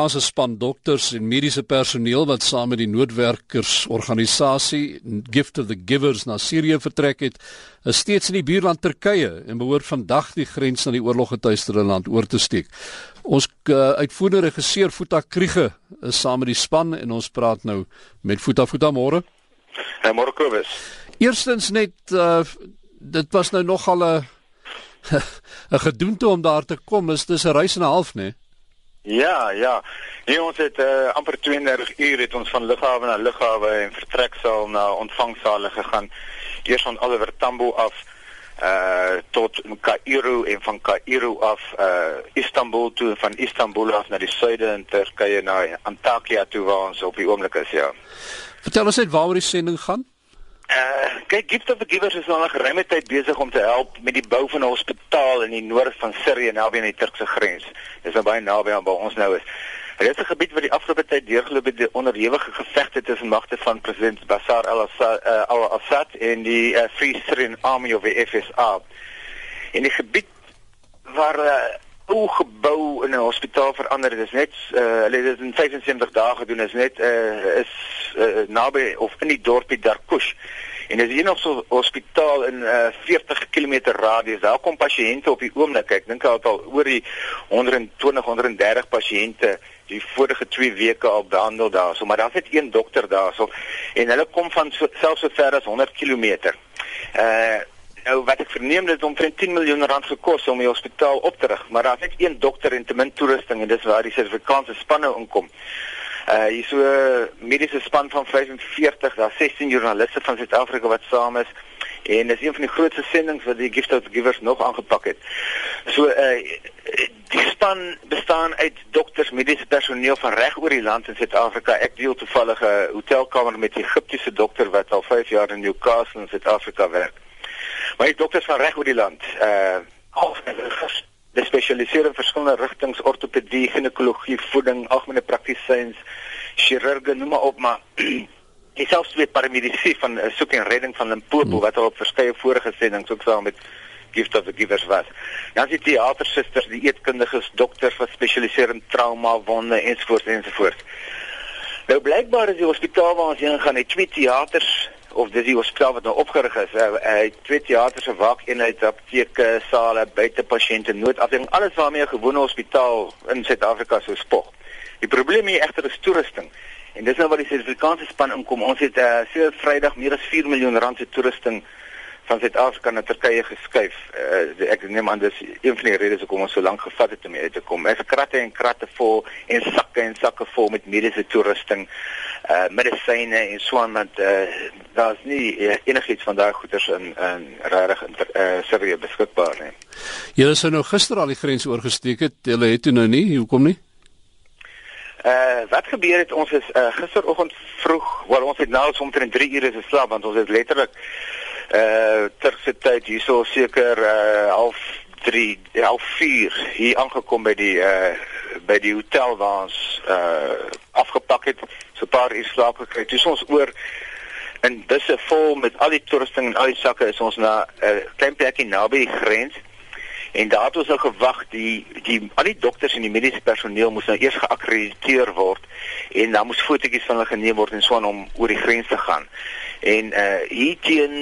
Ons span dokters en mediese personeel wat saam met die noodwerkersorganisasie Gift of the Givers na Sirië vertrek het, is steeds in die buurland Turkye en behoort vandag die grens na die oorloggetuisterde land oor te steek. Ons uh, uitvoerende regisseur Futa Kriege is saam met die span en ons praat nou met Futa Futa môre. Hey, môre Kobus. Eerstens net uh, dit was nou nogal 'n 'n gedoente om daar te kom. Is dis 'n reis en 'n half, né? Nee? Ja, ja. Nee, ons het uh, amper 32 uur het ons van lughawe na lughawe en vertreksaal na ontvangsale gegaan. Eers van Oliver Tambo af uh tot Kairo en van Kairo af uh Istanbul toe van Istanbul af na die suide in Turkye na Antakya toe waar ons op die oomblik is, ja. Vertel ons net waaroor die sending gaan. Uh, kyk, Gift of the Givers is al 'n geruime tyd besig om te help met die bou van 'n hospitaal in die noorde van Sirië naby aan die Turkse grens. Dis nou baie naby aan waar ons nou is. Dit is 'n gebied waar die afgelope tyd deurgeloop het onderhewige gevegte tussen magte van president Bashar al-Assad uh, al en die uh, Free Syrian Army of the FSA. In die gebied waar uh, ou gebou in 'n hospitaal verander. Het is net uh, hulle het dit in 75 dae gedoen. Is net uh, is uh, naby of in die dorpie Darkush. En dis hier nog so 'n hospitaal in uh, 40 km radius. Daar kom pasiënte op die oomblik. Ek dink al oor die 120 130 pasiënte die vorige 2 weke al behandel daarso. Maar daar's net een dokter daarso. En hulle kom van so, selfs so ver as 100 km uh Nou wat ek verneem dit omtrent 10 miljoen rand gekos om die hospitaal op te rig, maar daar's net een dokter en te min toerusting en dis waar die Suid-Afrikaanse span nou inkom. Uh hier so mediese span van 45, daar 16 joernaliste van Suid-Afrika wat saam is en dis een van die grootste sendinge wat die Gift of Givers nog aangepak het. So uh die span bestaan uit dokters, mediese personeel van reg oor die land in Suid-Afrika. Ek deel toevallig 'n hotelkamer met 'n Egiptiese dokter wat al 5 jaar in Newcastle in Suid-Afrika werk. Maar die dokters van reg oor die land, uh algemeeners, die spesialiseer in verskillende rigtings, ortopedie, ginekologie, voeding, algemene praktisyns, chirurge, noem maar op, maar die selfs twee paramedici van uh, soek en redding van Limpopo hmm. wat al op verskeie vorige sendinge ook saam met gift of the givers was. Dan is die teatersusters, die eetkundiges, dokters wat spesialiseer in trauma, wonde ensovoorts ensovoorts. Nou blykbaar is die hospitaal waar ons heen gaan, het twee teaters of dis die hospitaal wat nou opgerig is. Hy het twee teaters, 'n wakeenheid, apteke, sale, buite pasiënte noodafdeling, alles waarmee 'n gewone hospitaal in Suid-Afrika sou spog. Die probleem hier egter is toerusting. En dis nou waar die Suid-Afrikaanse span inkom. Ons het uh, sedert Vrydag meer as 4 miljoen rand se toerusting van Suid-Afrika na Turkye geskuif. Uh, ek neem aan dis een van die redes hoekom ons so lank gevat het om hier te kom. Ons kratte en kratte vol en sakke en sakke vol met mediese toerusting, uh medisyne en so aan want uh daar's nie uh, enigiets van daai goederes in in regtig in uh, Sirië beskikbaar nie. Julle sou nou gister al die grens oorgesteek het. Julle het toe nou nie. Hoekom nie? Uh wat gebeur het ons is uh, gisteroggend vroeg, waar ons het nou omtrent 3 ure geslaap want ons het letterlik uh terse tyd hierso seker uh half 3 half 4 hier aangekom by die uh by die hotel waar ons uh afgepak het so 'n paar uur slaap gekry. Toe ons oor in busse vol met al die toerusting en al die sakke is ons na 'n uh, klein plekie naby die grens en daar het ons nou gewag die die al die dokters en die mediese personeel moes nou eers geakkrediteer word en dan moes fotootjies van hulle geneem word en so aan om oor die grens te gaan. En uh hier teen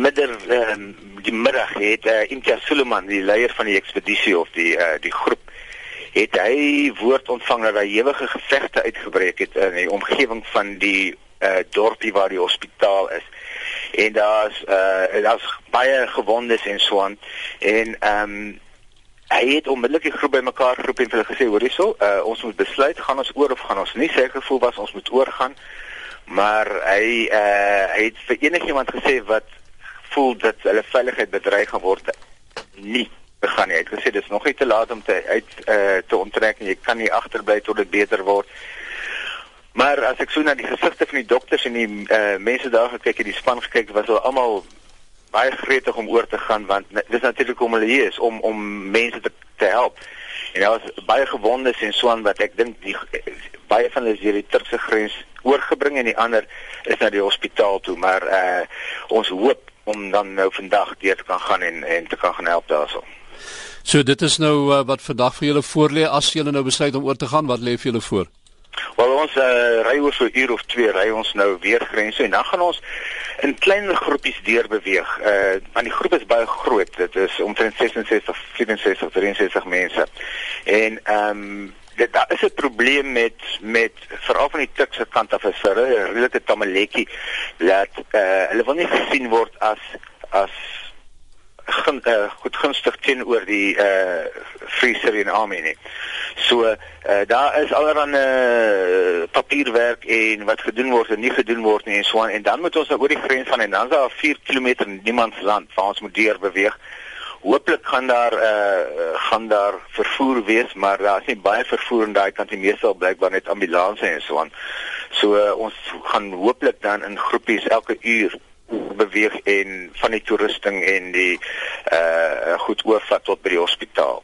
midder uh, die middag het uh, Imtia Suleman, die leier van die ekspedisie of die uh die groep het hy woord ontvang dat daar ewige gevegte uitgebreek het in die omgewing van die uh dorpie waar die hospitaal is. En daar's uh daar's baie gewondes en so aan. En ehm um, hy het onmiddellik die groep bymekaar geroep en hulle gesê hoor hierso, uh ons moet besluit gaan ons oor of gaan ons nie. Sy gevoel was ons moet oorgaan maar hy uh hy het vir enigiemand gesê wat voel dat hulle veiligheid bedreig gaan word nie begaan nie. Hy het gesê dis nog nie te laat om te uit uh te onttrek nie. Jy kan nie agterbly tot dit beter word. Maar as ek so na die gesigte van die dokters en die uh mense daar gekyk het, die span gekyk, was hulle almal baie gretig om oor te gaan want dis natuurlik om hulle hier is om om mense te te help. En daar was baie gewondes en so aan wat ek dink die baie van hulle is hierdie Turkse grens oorgebring en die ander is na die hospitaal toe, maar uh ons hoop om dan nou vandag deur te kan gaan en en te kan gaan help daarso. So dit is nou uh, wat vandag vir julle voorlê as julle nou besluit om oor te gaan, wat lê vir julle voor? Wel ons uh, ry oor so 'n uur of 2 ry ons nou weer grense en dan gaan ons in kleiner groepies deur beweeg. Uh want die groep is baie groot. Dit is omtrent 66, 64, 63 mense. En ehm um, dit daar is 'n probleem met met veral van die Turkse kant af is 'n redelike tamaletjie dat uh hulle wil nie gesien word as as gun, uh, goed gunstig teenoor die uh Free Syrian Army nie. So uh daar is allerlei uh, papierwerk en wat gedoen word en nie gedoen word nie en so aan en dan moet ons nou oor die grens gaan en dan is daar 4 km niemand se land waar ons moet deur beweeg. Hooplik gaan daar uh gaan daar vervoer wees, maar daar is nie baie vervoer in daai kant nie, meestal blykbaar net ambulanses en so aan. So uh, ons gaan hooplik dan in groepies elke uur beweeg en van die toerusting en die uh goed oorvat tot by die hospitaal.